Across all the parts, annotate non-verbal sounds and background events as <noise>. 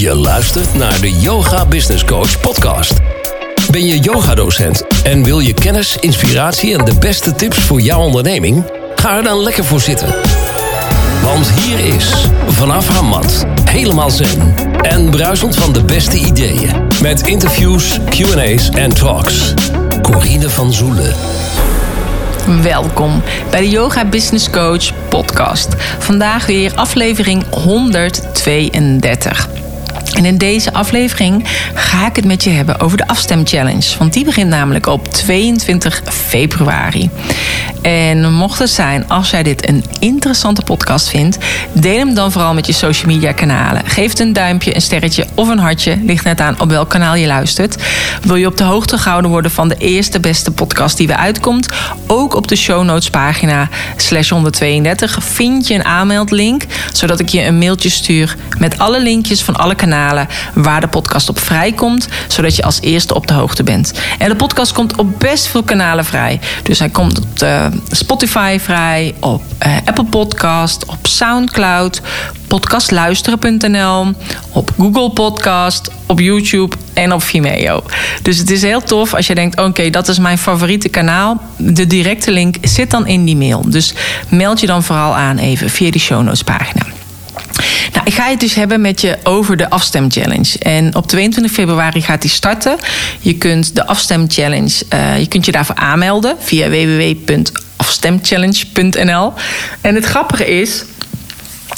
Je luistert naar de Yoga Business Coach podcast. Ben je yogadocent en wil je kennis, inspiratie en de beste tips voor jouw onderneming? Ga er dan lekker voor zitten. Want hier is, vanaf haar mat, helemaal zen en bruisend van de beste ideeën. Met interviews, Q&A's en talks. Corine van Zoelen. Welkom bij de Yoga Business Coach podcast. Vandaag weer aflevering 132. En in deze aflevering ga ik het met je hebben over de afstemchallenge. Want die begint namelijk op 22 februari. En mocht het zijn, als jij dit een interessante podcast vindt, deel hem dan vooral met je social media kanalen. Geef het een duimpje, een sterretje of een hartje. Ligt net aan op welk kanaal je luistert. Wil je op de hoogte gehouden worden van de eerste beste podcast die weer uitkomt? Ook op de show notes pagina slash 132 vind je een aanmeldlink, zodat ik je een mailtje stuur met alle linkjes van alle kanalen waar de podcast op vrijkomt, zodat je als eerste op de hoogte bent. En de podcast komt op best veel kanalen vrij. Dus hij komt op Spotify vrij, op uh, Apple Podcast, op SoundCloud, podcastluisteren.nl, op Google Podcast, op YouTube en op Vimeo. Dus het is heel tof als je denkt: oké, dat is mijn favoriete kanaal. De directe link zit dan in die mail. Dus meld je dan vooral aan even via die show notes pagina. Nou, ik ga het dus hebben met je over de afstemchallenge. En op 22 februari gaat die starten. Je kunt de afstemchallenge, uh, je kunt je daarvoor aanmelden via www.afstemchallenge.nl. En het grappige is,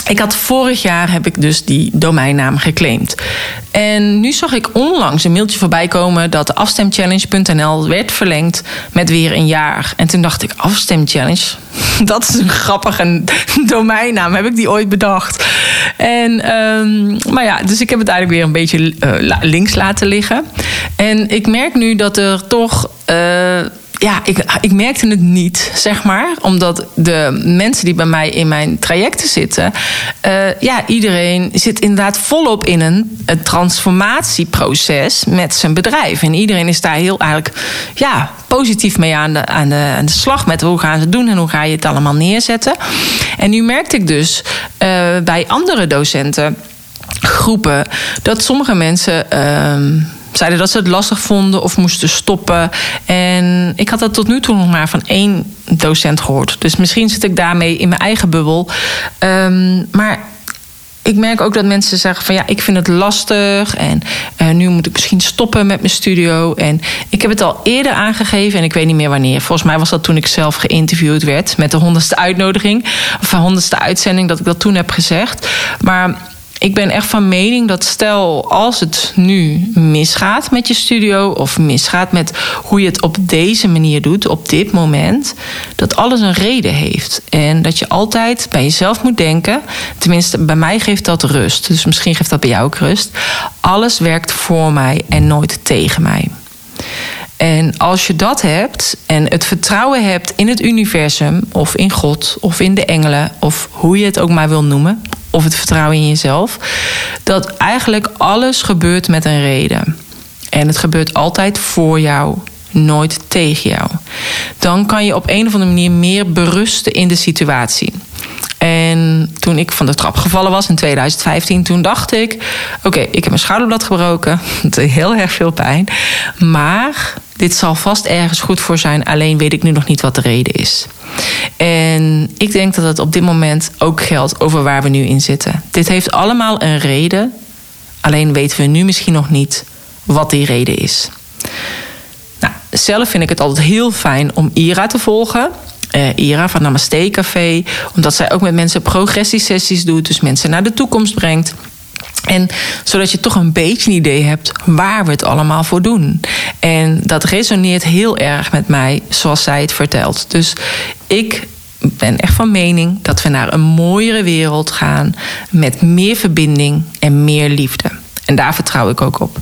ik had vorig jaar heb ik dus die domeinnaam geclaimd. En nu zag ik onlangs een mailtje voorbij komen dat de afstemchallenge.nl werd verlengd met weer een jaar. En toen dacht ik, afstemchallenge, <laughs> dat is een grappige domeinnaam. Heb ik die ooit bedacht? En, um, maar ja, dus ik heb het eigenlijk weer een beetje uh, links laten liggen. En ik merk nu dat er toch. Uh, ja, ik, ik merkte het niet, zeg maar. Omdat de mensen die bij mij in mijn trajecten zitten... Uh, ja, iedereen zit inderdaad volop in een, transformatieproces met zijn bedrijf. En iedereen is daar heel eigenlijk ja, positief mee aan de, aan, de, aan de slag... met hoe gaan ze doen en hoe ga je het allemaal neerzetten. En nu merkte ik dus uh, bij andere docenten groepen... dat sommige mensen... Uh, zeiden dat ze het lastig vonden of moesten stoppen. En ik had dat tot nu toe nog maar van één docent gehoord. Dus misschien zit ik daarmee in mijn eigen bubbel. Um, maar ik merk ook dat mensen zeggen van ja, ik vind het lastig en uh, nu moet ik misschien stoppen met mijn studio. En ik heb het al eerder aangegeven en ik weet niet meer wanneer. Volgens mij was dat toen ik zelf geïnterviewd werd met de honderdste uitnodiging of de honderdste uitzending dat ik dat toen heb gezegd. Maar ik ben echt van mening dat stel als het nu misgaat met je studio of misgaat met hoe je het op deze manier doet, op dit moment, dat alles een reden heeft. En dat je altijd bij jezelf moet denken, tenminste bij mij geeft dat rust, dus misschien geeft dat bij jou ook rust. Alles werkt voor mij en nooit tegen mij. En als je dat hebt en het vertrouwen hebt in het universum of in God of in de engelen of hoe je het ook maar wil noemen, of het vertrouwen in jezelf, dat eigenlijk alles gebeurt met een reden. En het gebeurt altijd voor jou, nooit tegen jou. Dan kan je op een of andere manier meer berusten in de situatie. En toen ik van de trap gevallen was in 2015, toen dacht ik: oké, ik heb mijn schouderblad gebroken. <laughs> Het deed heel erg veel pijn. Maar dit zal vast ergens goed voor zijn, alleen weet ik nu nog niet wat de reden is. En ik denk dat het op dit moment ook geldt over waar we nu in zitten. Dit heeft allemaal een reden, alleen weten we nu misschien nog niet wat die reden is. Nou, zelf vind ik het altijd heel fijn om Ira te volgen. Uh, Ira van Namaste Café. Omdat zij ook met mensen progressiesessies doet. Dus mensen naar de toekomst brengt. En zodat je toch een beetje een idee hebt waar we het allemaal voor doen. En dat resoneert heel erg met mij zoals zij het vertelt. Dus ik ben echt van mening dat we naar een mooiere wereld gaan met meer verbinding en meer liefde. En daar vertrouw ik ook op.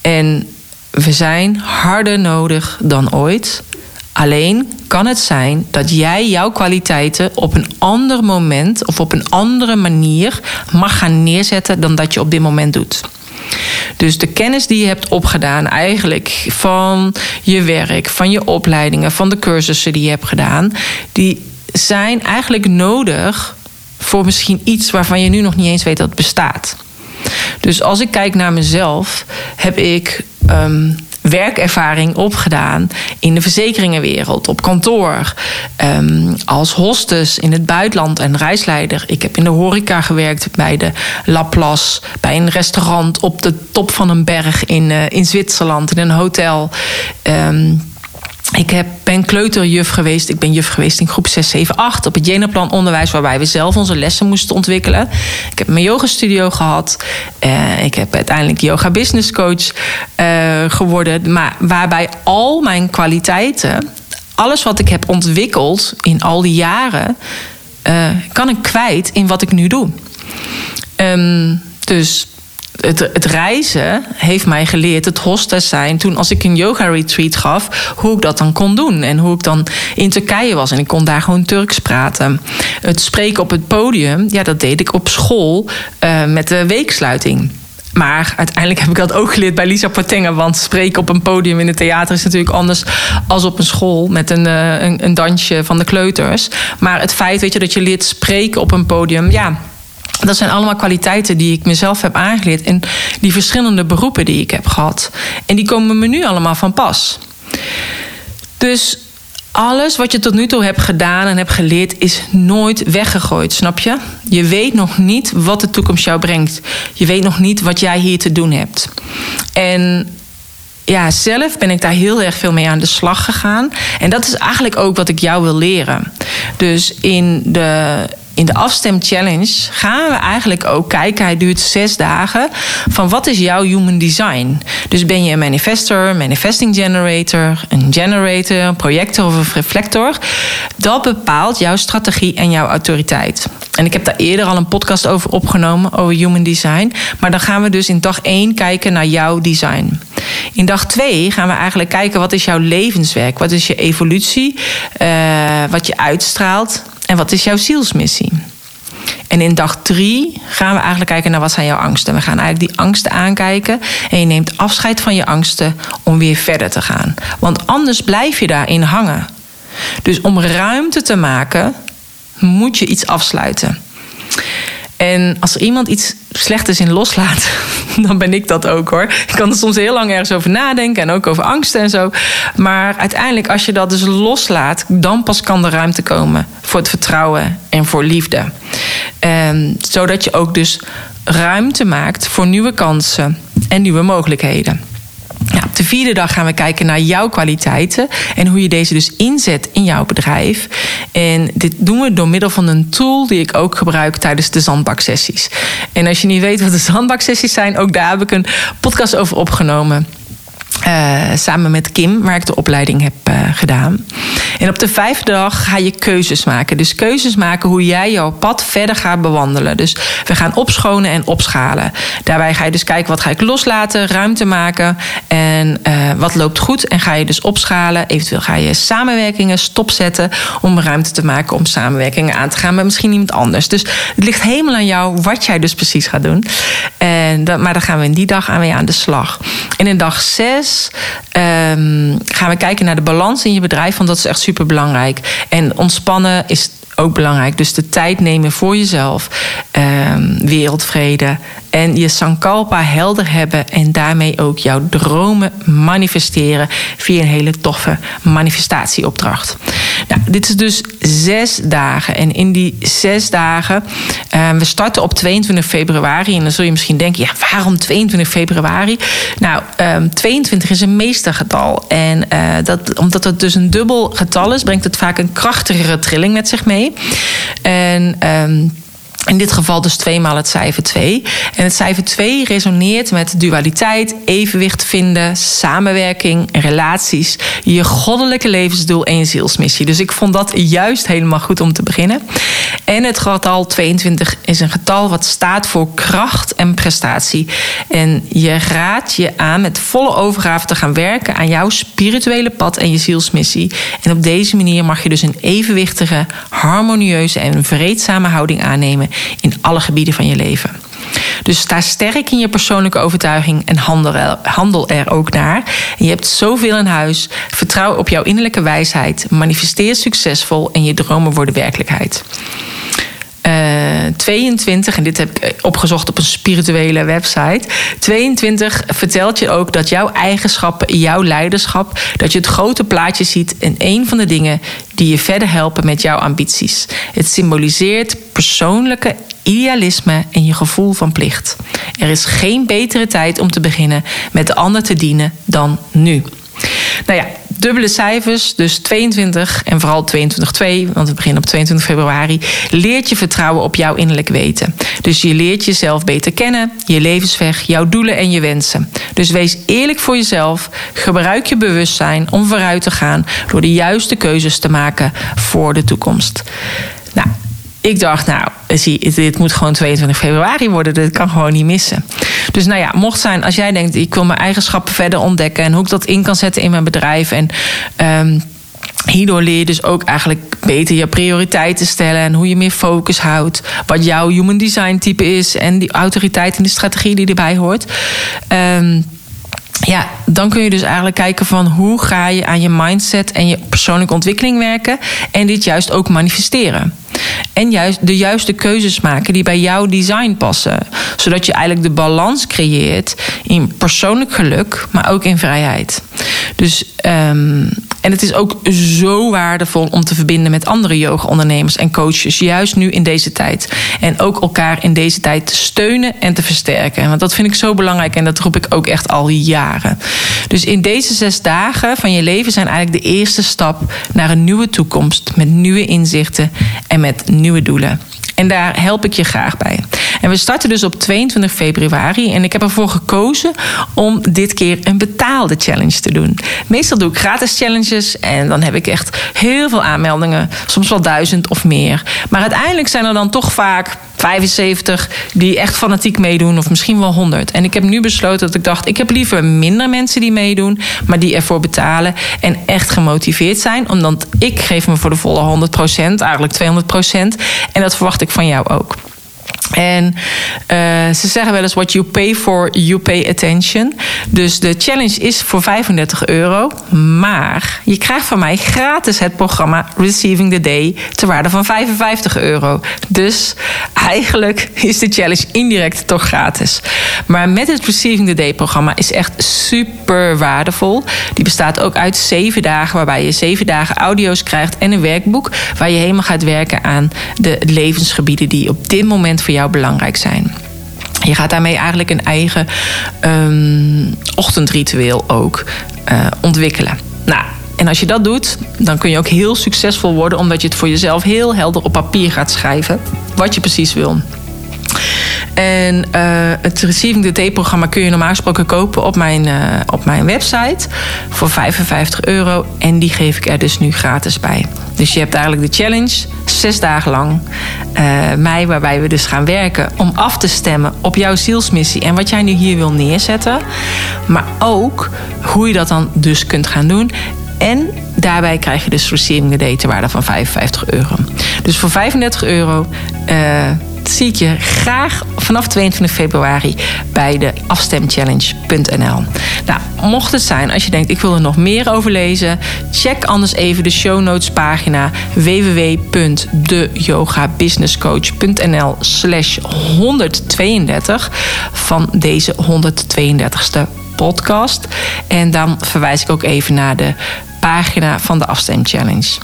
En we zijn harder nodig dan ooit. Alleen kan het zijn dat jij jouw kwaliteiten op een ander moment of op een andere manier mag gaan neerzetten dan dat je op dit moment doet. Dus de kennis die je hebt opgedaan, eigenlijk van je werk, van je opleidingen, van de cursussen die je hebt gedaan, die zijn eigenlijk nodig voor misschien iets waarvan je nu nog niet eens weet dat het bestaat. Dus als ik kijk naar mezelf, heb ik ehm, werkervaring opgedaan in de verzekeringenwereld, op kantoor, um, als hostess in het buitenland en reisleider. Ik heb in de horeca gewerkt bij de Laplace, bij een restaurant op de top van een berg in, uh, in Zwitserland, in een hotel. Um, ik heb, ben kleuterjuf geweest. Ik ben juf geweest in groep 6, 7, 8 op het Jenaplan onderwijs, waarbij we zelf onze lessen moesten ontwikkelen. Ik heb mijn yogastudio gehad. Uh, ik heb uiteindelijk yoga business coach uh, geworden. Maar waarbij al mijn kwaliteiten, alles wat ik heb ontwikkeld in al die jaren, uh, kan ik kwijt in wat ik nu doe. Um, dus het, reizen heeft mij geleerd, het hostess zijn. Toen als ik een yoga retreat gaf, hoe ik dat dan kon doen. En hoe ik dan in Turkije was. En ik kon daar gewoon Turks praten. Het spreken op het podium, ja, dat deed ik op school uh, met de weeksluiting. Maar uiteindelijk heb ik dat ook geleerd bij Lisa Portenga. Want spreken op een podium in het theater is natuurlijk anders als op een school met een, uh, een, een dansje van de kleuters. Maar het feit weet je, dat je leert spreken op een podium, ja dat zijn allemaal kwaliteiten die ik mezelf heb aangeleerd in die verschillende beroepen die ik heb gehad. En die komen me nu allemaal van pas. Dus alles wat je tot nu toe hebt gedaan en hebt geleerd is nooit weggegooid, snap je? Je weet nog niet wat de toekomst jou brengt. Je weet nog niet wat jij hier te doen hebt. En ja, zelf ben ik daar heel erg veel mee aan de slag gegaan. En dat is eigenlijk ook wat ik jou wil leren. Dus in de in de afstem challenge gaan we eigenlijk ook kijken. Hij duurt zes dagen. Van wat is jouw human design? Dus ben je een manifestor, manifesting generator, een generator, een projector of een reflector? Dat bepaalt jouw strategie en jouw autoriteit. En ik heb daar eerder al een podcast over opgenomen, over human design. Maar dan gaan we dus in dag 1 kijken naar jouw design. In dag 2 gaan we eigenlijk kijken wat is jouw levenswerk? Wat is je evolutie? Uh, wat je uitstraalt? En wat is jouw zielsmissie? En in dag drie gaan we eigenlijk kijken naar wat zijn jouw angsten. We gaan eigenlijk die angsten aankijken. En je neemt afscheid van je angsten om weer verder te gaan. Want anders blijf je daarin hangen. Dus om ruimte te maken, moet je iets afsluiten. En als er iemand iets slechts in loslaat, <laughs> dan ben ik dat ook hoor. Ik kan er soms heel lang ergens over nadenken en ook over angsten en zo. Maar uiteindelijk, als je dat dus loslaat, dan pas kan er ruimte komen voor het vertrouwen en voor liefde. En, zodat je ook dus ruimte maakt voor nieuwe kansen en nieuwe mogelijkheden. Ja, op de vierde dag gaan we kijken naar jouw kwaliteiten en hoe je deze dus inzet in jouw bedrijf. En dit doen we door middel van een tool die ik ook gebruik tijdens de zandbaksessies. En als je niet weet wat de zandbaksessies zijn, ook daar heb ik een podcast over opgenomen. Uh, samen met Kim, waar ik de opleiding heb uh, gedaan. En op de vijfde dag ga je keuzes maken. Dus keuzes maken hoe jij jouw pad verder gaat bewandelen. Dus we gaan opschonen en opschalen. Daarbij ga je dus kijken wat ga ik loslaten, ruimte maken en uh, wat loopt goed. En ga je dus opschalen. Eventueel ga je samenwerkingen stopzetten om ruimte te maken om samenwerkingen aan te gaan met misschien iemand anders. Dus het ligt helemaal aan jou wat jij dus precies gaat doen. En dat, maar daar gaan we in die dag aan mee aan de slag. En in dag zes um, gaan we kijken naar de balans in je bedrijf, want dat is echt super belangrijk. En ontspannen is ook belangrijk. Dus de tijd nemen voor jezelf, um, wereldvrede en je Sankalpa helder hebben en daarmee ook jouw dromen manifesteren via een hele toffe manifestatieopdracht. Nou, dit is dus zes dagen. En in die zes dagen, uh, we starten op 22 februari. En dan zul je misschien denken, ja, waarom 22 februari? Nou, um, 22 is een meestergetal. En uh, dat, omdat het dus een dubbel getal is, brengt het vaak een krachtigere trilling met zich mee. En... Um, in dit geval dus tweemaal het cijfer 2. En het cijfer 2 resoneert met dualiteit, evenwicht vinden, samenwerking, relaties, je goddelijke levensdoel en je zielsmissie. Dus ik vond dat juist helemaal goed om te beginnen. En het getal 22 is een getal wat staat voor kracht en prestatie. En je raadt je aan met volle overgave te gaan werken aan jouw spirituele pad en je zielsmissie. En op deze manier mag je dus een evenwichtige, harmonieuze en vreedzame houding aannemen in alle gebieden van je leven. Dus sta sterk in je persoonlijke overtuiging en handel er, ook naar. Je hebt zoveel in huis. Vertrouw op jouw innerlijke wijsheid. Manifesteer succesvol en je dromen worden werkelijkheid. 22, en dit heb ik opgezocht op een spirituele website. 22 vertelt je ook dat jouw eigenschappen, jouw leiderschap, dat je het grote plaatje ziet in een van de dingen die je verder helpen met jouw ambities. Het symboliseert persoonlijke idealisme en je gevoel van plicht. Er is geen betere tijd om te beginnen met de ander te dienen dan nu. Nou ja, dubbele cijfers, dus 22 en vooral 22-2, want we beginnen op 22 februari, leert je vertrouwen op jouw innerlijk weten. Dus je leert jezelf beter kennen, je levensweg, jouw doelen en je wensen. Dus wees eerlijk voor jezelf, gebruik je bewustzijn om vooruit te gaan door de juiste keuzes te maken voor de toekomst. Nou, ik dacht, nou, zie, dit moet gewoon 22 februari worden. Dit kan gewoon niet missen. Dus nou ja, mocht zijn, als jij denkt, ik wil mijn eigenschappen verder ontdekken en hoe ik dat in kan zetten in mijn bedrijf. En um, Hierdoor leer je dus ook eigenlijk beter je prioriteiten stellen en hoe je meer focus houdt. Wat jouw human design type is en die autoriteit en de strategie die erbij hoort. Um, ja, dan kun je dus eigenlijk kijken van hoe ga je aan je mindset en je persoonlijke ontwikkeling werken en dit juist ook manifesteren. En juist de juiste keuzes maken die bij jouw design passen. Zodat je eigenlijk de balans creëert in persoonlijk geluk, maar ook in vrijheid. Dus, um, en het is ook zo waardevol om te verbinden met andere yoga-ondernemers en coaches, juist nu in deze tijd. En ook elkaar in deze tijd te steunen en te versterken. Want dat vind ik zo belangrijk en dat roep ik ook echt al jaren. Dus in deze zes dagen van je leven zijn eigenlijk de eerste stap naar een nieuwe toekomst met nieuwe inzichten en met nieuwe doelen. En daar help ik je graag bij. En we starten dus op 22 februari. En ik heb ervoor gekozen om dit keer een betaalde challenge te doen. Meestal doe ik gratis challenges. En dan heb ik echt heel veel aanmeldingen. Soms wel duizend of meer. Maar uiteindelijk zijn er dan toch vaak 75 die echt fanatiek meedoen. Of misschien wel 100. En ik heb nu besloten dat ik dacht... ik heb liever minder mensen die meedoen. Maar die ervoor betalen. En echt gemotiveerd zijn. Omdat ik geef me voor de volle 100% Eigenlijk 200% En dat verwacht ik van jou ook. En uh, ze zeggen wel eens: what you pay for, you pay attention. Dus de challenge is voor 35 euro. Maar je krijgt van mij gratis het programma Receiving the Day ter waarde van 55 euro. Dus eigenlijk is de challenge indirect toch gratis. Maar met het Receiving the Day programma is echt super waardevol. Die bestaat ook uit zeven dagen, waarbij je zeven dagen audio's krijgt en een werkboek. Waar je helemaal gaat werken aan de levensgebieden die op dit moment voor jou belangrijk zijn. Je gaat daarmee eigenlijk een eigen um, ochtendritueel ook uh, ontwikkelen. Nou, en als je dat doet, dan kun je ook heel succesvol worden, omdat je het voor jezelf heel helder op papier gaat schrijven wat je precies wil. En uh, het Receiving the Day-programma kun je normaal gesproken kopen op mijn, uh, op mijn website voor 55 euro. En die geef ik er dus nu gratis bij. Dus je hebt eigenlijk de challenge, zes dagen lang, uh, mei, waarbij we dus gaan werken om af te stemmen op jouw zielsmissie en wat jij nu hier wil neerzetten. Maar ook hoe je dat dan dus kunt gaan doen. En daarbij krijg je dus Receiving the Day ter waarde van 55 euro. Dus voor 35 euro zie ik je graag vanaf 22 februari bij de afstemchallenge.nl. Nou, mocht het zijn als je denkt ik wil er nog meer over lezen, check anders even de show notes pagina www.deyogabusinesscoach.nl slash 132 van deze 132ste podcast. En dan verwijs ik ook even naar de pagina van de afstemchallenge.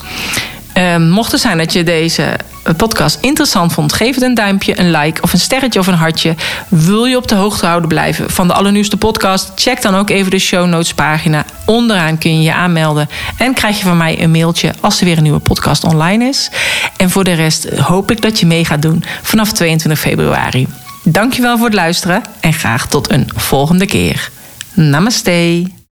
Um, mocht het zijn dat je deze podcast interessant vond, geef het een duimpje, een like of een sterretje of een hartje. Wil je op de hoogte houden blijven van de allernieuwste podcast? Check dan ook even de show notes pagina. Onderaan kun je je aanmelden en krijg je van mij een mailtje als er weer een nieuwe podcast online is. En voor de rest hoop ik dat je mee gaat doen vanaf 22 februari. Dankjewel voor het luisteren en graag tot een volgende keer. Namaste.